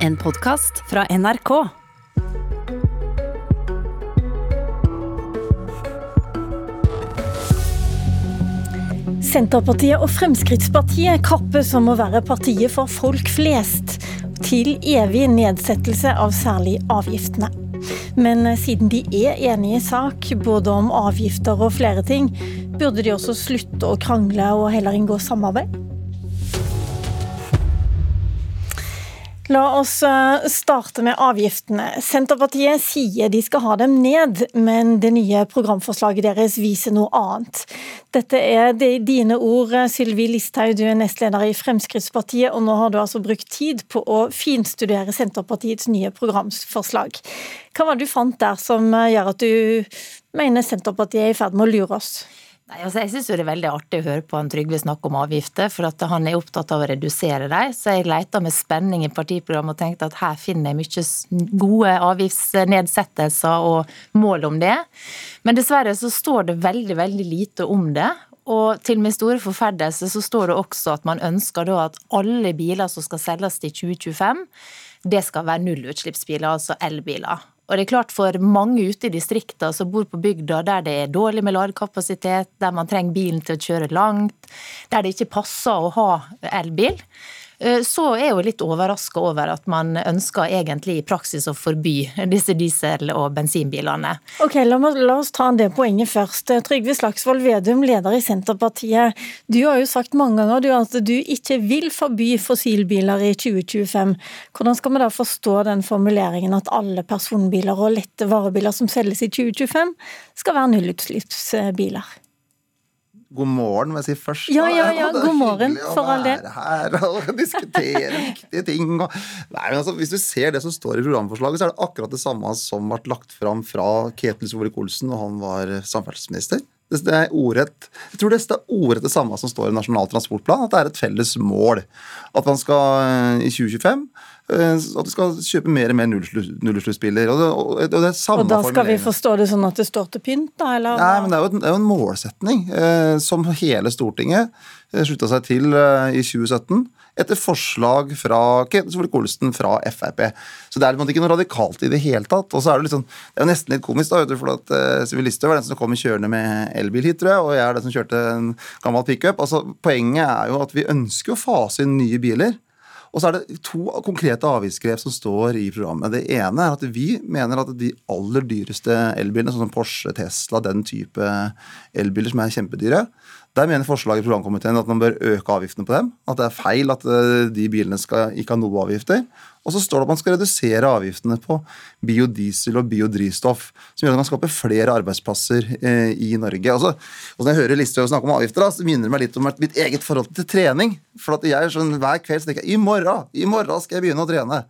En podkast fra NRK. Senterpartiet og Fremskrittspartiet kappes om å være partiet for folk flest, til evig nedsettelse av særlig avgiftene. Men siden de er enige i sak, både om avgifter og flere ting, burde de også slutte å krangle og heller inngå samarbeid? La oss eh, starte med avgiftene. Senterpartiet sier de skal ha dem ned, men det nye programforslaget deres viser noe annet. Dette er dine ord, Sylvi Listhaug, du er nestleder i Fremskrittspartiet, og nå har du altså brukt tid på å finstudere Senterpartiets nye programforslag. Hva var det du fant der som gjør at du mener Senterpartiet er i ferd med å lure oss? Nei, altså jeg syns det er veldig artig å høre på han Trygve snakke om avgifter, for at han er opptatt av å redusere dem. Så jeg leita med spenning i partiprogrammet og tenkte at her finner jeg mye gode avgiftsnedsettelser og mål om det. Men dessverre så står det veldig, veldig lite om det. Og til min store forferdelse så står det også at man ønsker da at alle biler som skal selges til 2025, det skal være nullutslippsbiler, altså elbiler. Og det er klart For mange ute i distriktene som bor på bygda der det er dårlig med ladekapasitet, der man trenger bilen til å kjøre langt, der det ikke passer å ha elbil, så er jeg jo litt overraska over at man ønsker egentlig i praksis å forby disse diesel- og bensinbilene. Ok, la, la, oss ta det poenget først. Trygve Slagsvold Vedum, leder i Senterpartiet. Du har jo sagt mange ganger du, at du ikke vil forby fossilbiler i 2025. Hvordan skal vi da forstå den formuleringen at alle personbiler og lette varebiler som selges i 2025, skal være nullutslippsbiler? God morgen, må jeg si først. Ja, ja, ja, god morgen, for all del. her og diskutere viktige ting. Og... Nei, men altså, Hvis du ser det som står i programforslaget, så er det akkurat det samme som ble lagt fram fra Ketil Solvik-Olsen da han var samferdselsminister. Det er ordrett, jeg tror det er ordrett det samme som står i Nasjonal transportplan, at det er et felles mål. At man skal eh, i 2025 Eh, at vi skal kjøpe mer og mer nullutslippsbiler. Og, og, og, og, og da skal vi forstå det sånn at det står til pynt, da? Eller? Nei, men det er jo, en, det er jo en målsetning eh, som hele Stortinget eh, slutta seg til eh, i 2017. Etter forslag fra Ketil Solvik-Olsen fra Frp. Så det er ikke noe radikalt i det hele tatt. Og så er det, liksom, det er jo nesten litt komisk, da, for at Sylvi Listhaug var den som kom kjørende med elbil hit, tror jeg, og jeg er den som kjørte en gammel pickup. Altså, poenget er jo at vi ønsker å fase inn nye biler. Og så er det to konkrete avgiftsgrep som står i programmet. Det ene er at vi mener at de aller dyreste elbilene, sånn som Porsche, Tesla, den type elbiler som er kjempedyre, der mener forslaget i programkomiteen at man bør øke avgiftene på dem. At det er feil at eh, de bilene skal ikke ha noe avgifter. Og så står det at man skal redusere avgiftene på biodiesel og biodrivstoff, som gjør at man skaper flere arbeidsplasser eh, i Norge. Altså, og når jeg hører Listhaug snakke om avgifter, da, så minner det meg litt om mitt eget forhold til trening. For at jeg sånn, Hver kveld så tenker jeg i morgen, i morgen skal jeg begynne å trene.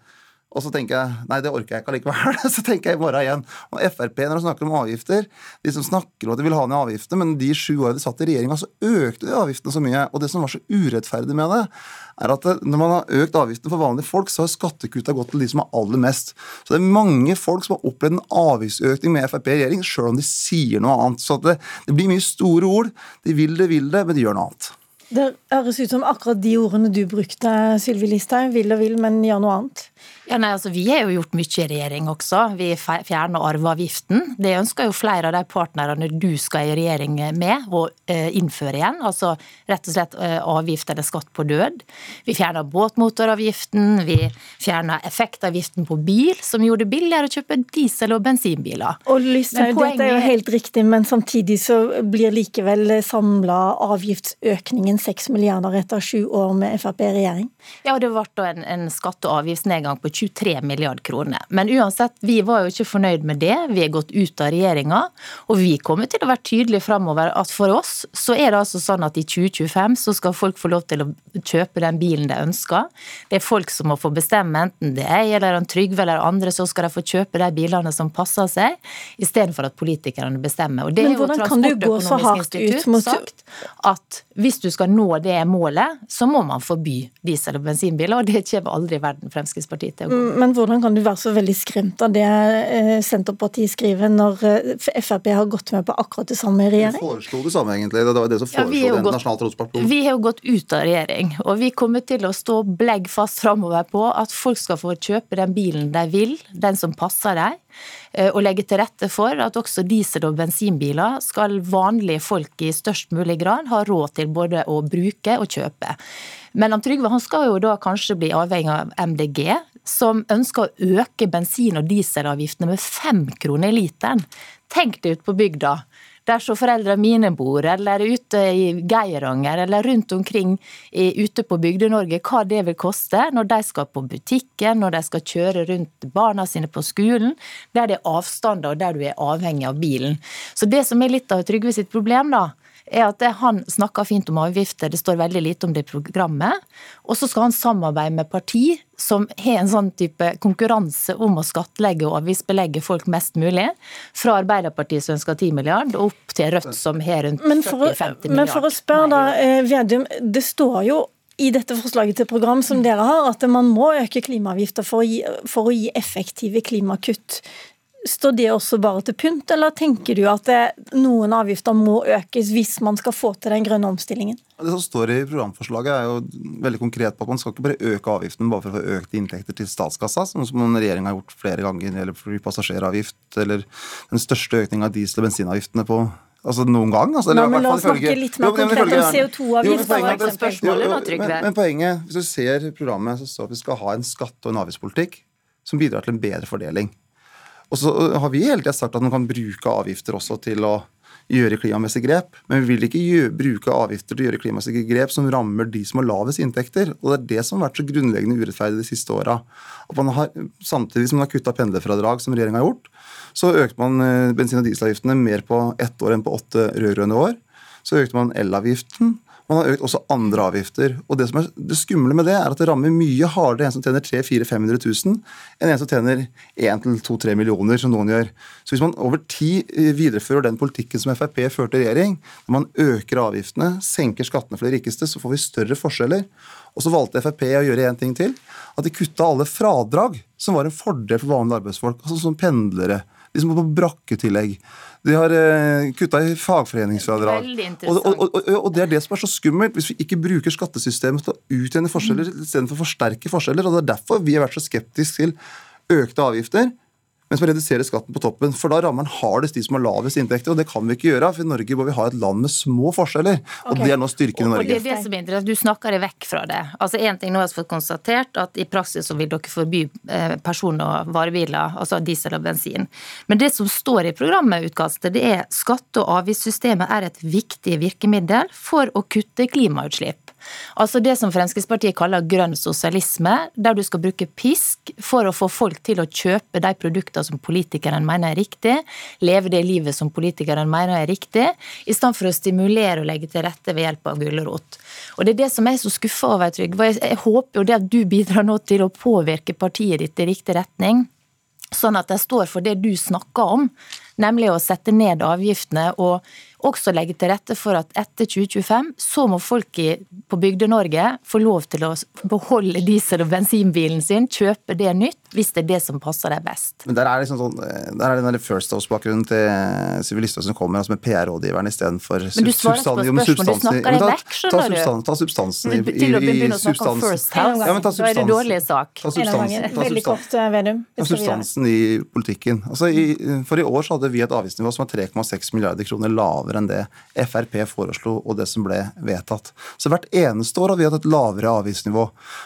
Og så tenker jeg nei, det orker jeg ikke allikevel. Så tenker jeg i morgen igjen. Og Frp, når de snakker om avgifter De som snakker om at de vil ha ned avgiftene, men de sju årene de satt i regjeringa, så økte de avgiftene så mye. Og det som var så urettferdig med det, er at når man har økt avgiftene for vanlige folk, så har skattekutta gått til de som har aller mest. Så det er mange folk som har opplevd en avgiftsøkning med Frp i regjering, sjøl om de sier noe annet. Så det, det blir mye store ord. De vil det, vil det, men de gjør noe annet. Det høres ut som akkurat de ordene du brukte, Sylvi Listhaug. Vil og vil, men gjør noe annet. Ja, nei, altså Vi har jo gjort mye i regjering også. Vi fjerner arveavgiften. Det ønsker jo flere av de partnerne du skal i regjering med, å eh, innføre igjen. Altså rett og slett eh, avgift eller skatt på død. Vi fjerner båtmotoravgiften. Vi fjerner effektavgiften på bil, som gjorde det billigere å kjøpe diesel- og bensinbiler. Og Lysthaug, poenget... dette er jo helt riktig, men samtidig så blir likevel samla avgiftsøkningen 6 milliarder etter sju år med Frp i regjering? Ja, og det ble da en, en skatte- og avgiftsnedgang på 23 milliard kroner. Men uansett, vi var jo ikke fornøyd med det. Vi er gått ut av regjeringa. Og vi kommer til å være tydelige framover at for oss så er det altså sånn at i 2025 så skal folk få lov til å kjøpe den bilen de ønsker. Det er folk som må få bestemme, enten det er jeg eller en Trygve eller andre, så skal de få kjøpe de bilene som passer seg, istedenfor at politikerne bestemmer. Og det Men hvordan kan du gå så hardt ut mot sagt at hvis du skal nå det målet, så må man forby diesel- og bensinbiler, og det kommer aldri i verden Fremskrittspartiet til å gå. Men hvordan kan du være så veldig skremt av det eh, Senterpartiet skriver, når eh, Frp har gått med på akkurat det samme i regjering? Vi foreslo det samme, egentlig. Det var det som foreslo ja, den nasjonale rådsparti. Vi har jo gått ut av regjering, og vi kommer til å stå blegg fast framover på at folk skal få kjøpe den bilen de vil, den som passer dem. Eh, og legge til rette for at også diesel- og bensinbiler skal vanlige folk i størst mulig grad ha råd til både å bruke og kjøpe. Men Trygve han skal jo da kanskje bli avhengig av MDG, som ønsker å øke bensin- og dieselavgiftene med fem kroner literen. Tenk deg ut på bygda der så foreldrene mine bor, eller ute i Geiranger, eller rundt omkring ute på Bygde-Norge, hva det vil koste når de skal på butikken, når de skal kjøre rundt barna sine på skolen, der det er avstander og der du er avhengig av bilen. Så det som er litt av Trygve sitt problem, da, er at han snakker fint om avgifter, det står veldig lite om det i programmet. Og så skal han samarbeide med parti som har en sånn type konkurranse om å skattlegge og avgiftsbelegge folk mest mulig. Fra Arbeiderpartiet som ønsker 10 milliard, og opp til Rødt som har rundt 40-50 milliard. Men for å spørre da, eh, Vedum, det står jo i dette forslaget til program som dere har, at man må øke klimaavgifter for for å gi effektive klimakutt. Står det også bare til pynt, eller tenker du at det, noen avgifter må økes hvis man skal få til den grønne omstillingen? Det som står i programforslaget er jo veldig konkret på at man skal ikke bare øke avgiften bare for å få økte inntekter til statskassa, sånn som regjeringa har gjort flere ganger når det gjelder flypassasjeravgift eller den største økninga av diesel- og bensinavgiftene på Altså noen gang? Altså, Nå, men La oss snakke litt mer konkret om CO2-avgift. Men, men poenget, hvis du ser programmet, så står det at vi skal ha en skatte- og en avgiftspolitikk som bidrar til en bedre fordeling. Og så har vi hele tida sagt at man kan bruke avgifter også til å gjøre klimamessige grep. Men vi vil ikke gjøre, bruke avgifter til å gjøre klimamessige grep som rammer de som har lavest inntekter. Og det er det som har vært så grunnleggende urettferdig de siste åra. Samtidig som man har kutta pendlerfradrag, som regjeringa har gjort, så økte man eh, bensin- og dieselavgiftene mer på ett år enn på åtte rød-grønne år. Så økte man elavgiften. Man har økt også andre avgifter. Og det som er det skumle med det, er at det rammer mye hardere en som tjener 300 000-500 000, enn en som tjener 1-2-3 millioner, som noen gjør. Så hvis man over tid eh, viderefører den politikken som Frp førte i regjering, når man øker avgiftene, senker skattene for de rikeste, så får vi større forskjeller. Og så valgte Frp å gjøre én ting til. At de kutta alle fradrag som var en fordel for vanlige arbeidsfolk, altså som pendlere, de som var på brakketillegg. De har eh, kutta i fagforeningsfradrag. Og, og, og, og, det er det som er så skummelt, hvis vi ikke bruker skattesystemet til å utjevne forskjeller mm. istedenfor å forsterke forskjeller. og Det er derfor vi har vært så skeptiske til økte avgifter men man reduserer skatten på toppen. For da rammer den hardest de som har lavest inntekter, og det kan vi ikke gjøre. For i Norge må vi ha et land med små forskjeller, og okay. det er nå styrken i Norge. Og det er det som er interessant, Du snakker deg vekk fra det. Altså en ting nå har vi fått konstatert, at i praksis så vil dere forby eh, person- og varebiler, altså diesel og bensin. Men det som står i programutkastet, det er skatte- og avgiftssystemet er et viktig virkemiddel for å kutte klimautslipp. Altså det som Fremskrittspartiet kaller grønn sosialisme, der du skal bruke pisk for å få folk til å kjøpe de produktene som politikerne mener er riktig, leve det livet som politikerne mener er riktig, i stedet for å stimulere og legge til rette ved hjelp av gulrot. Og det er det som jeg er så skuffa over, Trygve. Jeg håper jo det at du bidrar nå til å påvirke partiet ditt i riktig retning. Sånn at de står for det du snakker om, nemlig å sette ned avgiftene og også legge til rette for at etter 2025 så må folk på Bygde-Norge få lov til å beholde diesel- og bensinbilen sin, kjøpe det nytt, hvis det er det som passer deg best. Men Der er liksom sånn, der er den der First House-bakgrunnen til Sylvi Listhaug som kommer, altså med PR-rådgiveren istedenfor Men du svarer ikke på spørsmål, du snakker deg vekk, skjønner du. Ta substansen i, å begynne å snakke om First House, da er det dårlig sak. Ta substansen, ta kort, eh, Ta substansen i politikken. Altså, i, for i år så hadde vi et avgiftsnivå som var 3,6 milliarder kroner lavere enn det Frp foreslo og det som ble vedtatt. Så hvert eneste år har vi hatt et lavere avgiftsnivå.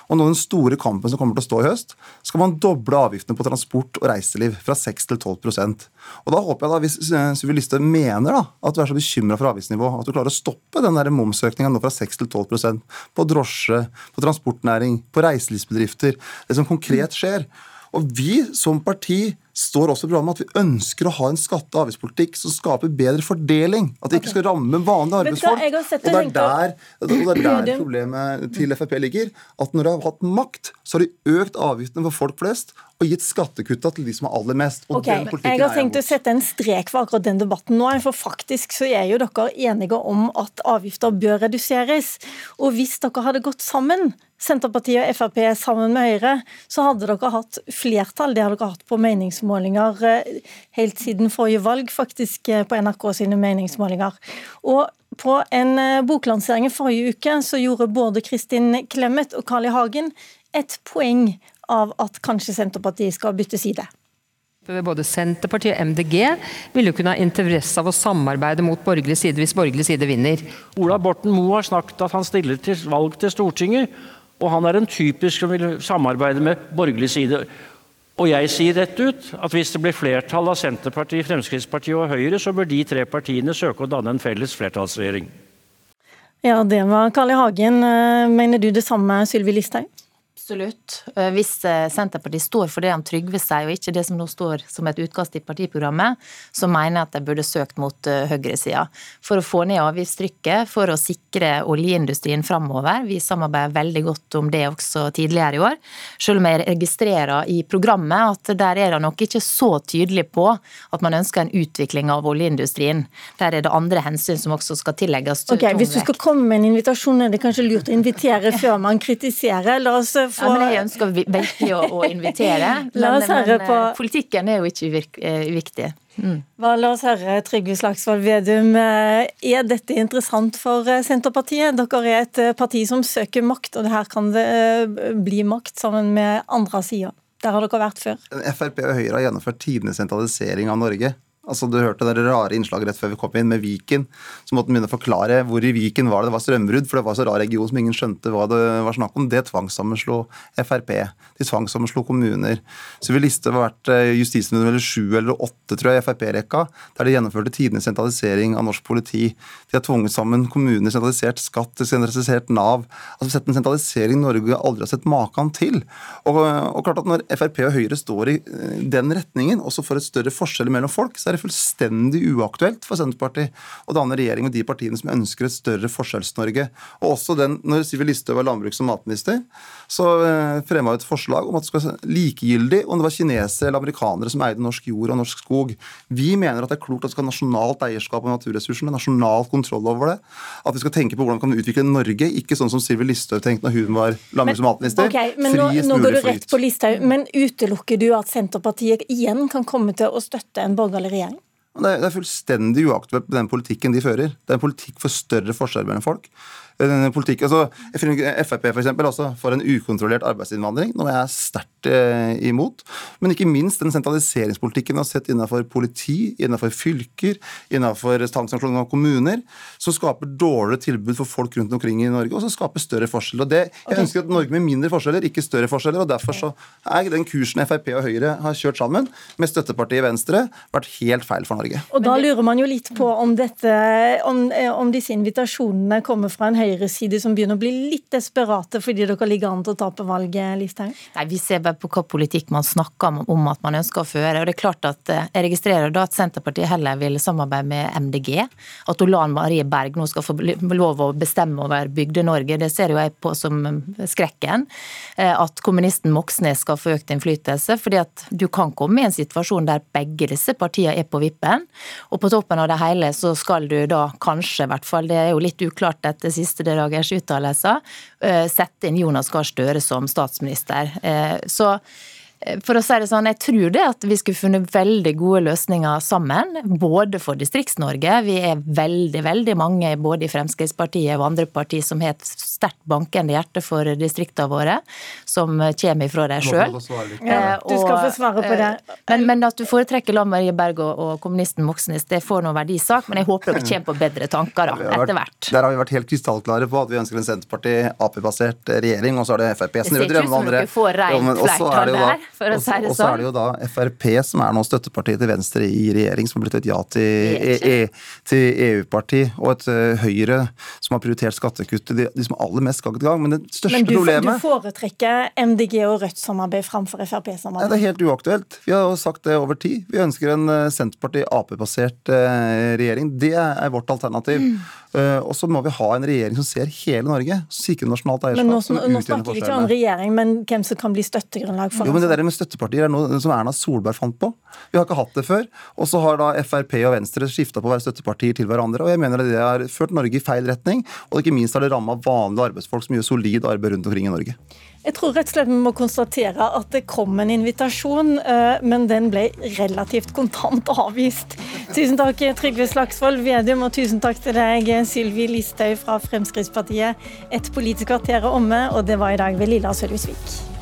Og nå den store kampen som kommer til å stå i høst, skal man doble avgiftene på transport og reiseliv fra 6 til 12% Og da håper jeg da, hvis Sylvi Listhaug mener da, at du er så bekymra for avgiftsnivå, at du klarer å stoppe den momsøkninga nå fra 6 til 12% på drosje, på transportnæring, på reiselivsbedrifter. Det som konkret skjer. Og vi som parti står også i programmet at vi ønsker å ha en skatte- og avgiftspolitikk som skaper bedre fordeling. At det ikke skal ramme vanlige arbeidsfolk. Og det er der, det er der problemet til Frp ligger. At når de har hatt makt, så har de økt avgiftene for folk flest og gitt skattekutta til de som har aller mest. Og okay. Jeg har tenkt å sette en strek for akkurat den debatten nå. For faktisk så er jo dere enige om at avgifter bør reduseres. Og hvis dere hadde gått sammen Senterpartiet og Frp sammen med Høyre, så hadde dere hatt flertall. Det har dere hatt på meningsmålinger eh, helt siden forrige valg, faktisk eh, på NRK sine meningsmålinger. Og på en eh, boklansering i forrige uke så gjorde både Kristin Clemet og Carl I. Hagen et poeng av at kanskje Senterpartiet skal bytte side. Både Senterpartiet og MDG vil jo kunne ha interesse av å samarbeide mot borgerlig side hvis borgerlig side vinner. Ola Borten Moe har snakket at han stiller til valg til Stortinget, og han er en typisk som vil samarbeide med borgerlig side. Og jeg sier rett ut at hvis det blir flertall av Senterpartiet, Fremskrittspartiet og Høyre, så bør de tre partiene søke å danne en felles flertallsregjering. Ja, det var Carl I. Hagen. Eh, mener du det samme, Sylvi Listhaug? Absolutt. Eh, hvis eh, Senterpartiet står for det han Trygve sier, og ikke det som nå står som et utkast i partiprogrammet, så mener jeg at de burde søkt mot eh, høyresida. For å få ned avgiftstrykket, for å sikre oljeindustrien framover. Vi samarbeider veldig godt om det også tidligere i år. Selv om jeg registrerer i programmet at der er det nok ikke så tydelig på at man ønsker en utvikling av oljeindustrien. Der er det andre hensyn som også skal tillegges. Ok, Hvis du skal komme med en invitasjon, er det kanskje lurt å invitere før man kritiserer? La oss få... Ja, men jeg ønsker virkelig å, å invitere. men, men på... Eh, politikken er jo ikke eh, viktig. Mm. La oss høre, Trygve Slagsvold Vedum. Eh, er dette interessant for Senterpartiet? Dere er et parti som søker makt, og her kan det bli makt sammen med andre sider. Der har dere vært før. Frp og Høyre har gjennomført tidenes sentralisering av Norge. Altså, Du hørte det rare innslaget rett før vi kom inn med Viken. Så måtte han begynne å forklare hvor i Viken var det det var strømbrudd, for det var så rar region som ingen skjønte hva det var snakk om. Det tvangssammenslo Frp. De tvangssammenslo kommuner. Så vi liste har vært eh, justisminister eller sju eller åtte, tror jeg, i Frp-rekka, der de gjennomførte tidenes sentralisering av norsk politi. De har tvunget sammen kommuner, sentralisert skatt, sentralisert Nav. Altså sett en sentralisering Norge aldri har sett maken til. Og, og klart at når Frp og Høyre står i eh, den retningen, også får et større forskjell mellom folk, så er det fullstendig uaktuelt for Senterpartiet å danne regjering med de partiene som ønsker et større Forskjells-Norge. Og også den, når Sivi Listhaug var landbruks- og matminister, så fremma hun et forslag om at det skal være likegyldig om det var kinesere eller amerikanere som eide norsk jord og norsk skog. Vi mener at det er klokt at det skal ha nasjonalt eierskap av naturressursene, nasjonal kontroll over det. At vi skal tenke på hvordan vi kan utvikle Norge, ikke sånn som Sylvi Listhaug tenkte når hun var landbruks- og matminister. Okay, men nå, nå går du rett på Listhaug, men utelukker du at Senterpartiet igjen kan komme til å støtte en borgerlig regjering? Det er, fullstendig uaktuelt med den politikken de fører. Det er en politikk for større forskjeller mellom folk politikk. Altså, Frp for eksempel, også for en ukontrollert arbeidsinnvandring, noe jeg er sterkt eh, imot. Men ikke minst den sentraliseringspolitikken vi har sett innenfor politi, innenfor fylker, innenfor tvangssanksjoner av kommuner, som skaper dårligere tilbud for folk rundt omkring i Norge, og som skaper større forskjeller. Og det, jeg okay. ønsker at Norge med mindre forskjeller, ikke større forskjeller. og Derfor så er den kursen Frp og Høyre har kjørt sammen, med støttepartiet Venstre, vært helt feil for Norge. Og Da lurer man jo litt på om, dette, om, eh, om disse invitasjonene kommer fra en høyreside som begynner å bli litt desperate fordi dere ligger an til å tape valget, Listhaug? Nei, Vi ser bare på hva politikk man snakker om at man ønsker å føre. og det er klart at eh, Jeg registrerer da at Senterpartiet heller vil samarbeide med MDG. At Olan Marie Berg nå skal få lov å bestemme over Bygde-Norge, det ser jo jeg på som eh, skrekken. Eh, at kommunisten Moxnes skal få økt innflytelse. fordi at du kan komme i en situasjon der begge disse partiene er på vippen. Og på toppen av det hele så skal du da kanskje, i hvert fall, det er jo litt uklart siste siste dagers uttalelser, eh, sette inn Jonas Gahr Støre som statsminister. Eh, så Eh, for å si det sånn, Jeg tror det at vi skulle funnet veldig gode løsninger sammen, både for Distrikts-Norge. Vi er veldig veldig mange både i Fremskrittspartiet og andre partier som har et sterkt bankende hjerte for distriktene våre, som kommer ifra deg sjøl. Ja, du skal få svare på det. Eh, men, men at du foretrekker Lan Marie Berg og, og kommunisten Moxnes, det får noen verdisak. Men jeg håper dere kommer på bedre tanker da, etter hvert. Der har vi vært helt krystallklare på at vi ønsker en Senterparti-Ap-basert regjering, og så er det Frp som gjør drømmene andre. Det ser ut som dere får reint flertall der for å si det sånn. Og så er det jo da Frp som er nå støttepartiet til Venstre i regjering, som har blitt et ja til, e e til EU-parti, og et uh, Høyre som har prioritert skattekutt til de, de, som er aller mest gang til gang. Men det største Men du, problemet Men du foretrekker MDG og Rødt-samarbeid framfor Frp-samarbeid? Det er helt uaktuelt. Vi har jo sagt det over tid. Vi ønsker en uh, Senterparti-Ap-basert uh, regjering. Det er vårt alternativ. Mm. Uh, og så må vi ha en regjering som ser hele Norge, sikrer nasjonalt eierskap. Men nå, nå snakker vi ikke om regjering, men hvem som kan bli støttegrunnlag for jo, men det der med støttepartier er noe som Erna Solberg fant på. Vi har ikke hatt det før. Og så har da Frp og Venstre skifta på å være støttepartier til hverandre. Og jeg mener det har ført Norge i feil retning, og ikke minst har det ramma vanlige arbeidsfolk som gjør solid arbeid rundt omkring i Norge. Jeg tror rett og slett vi må konstatere at det kom en invitasjon, eh, men den ble relativt kontant avvist. Tusen takk Trygve Slagsvold Vedum, og tusen takk til deg Sylvi Listhaug fra Fremskrittspartiet. Et politisk kvarter er omme, og det var i dag ved Lilla Sølhusvik.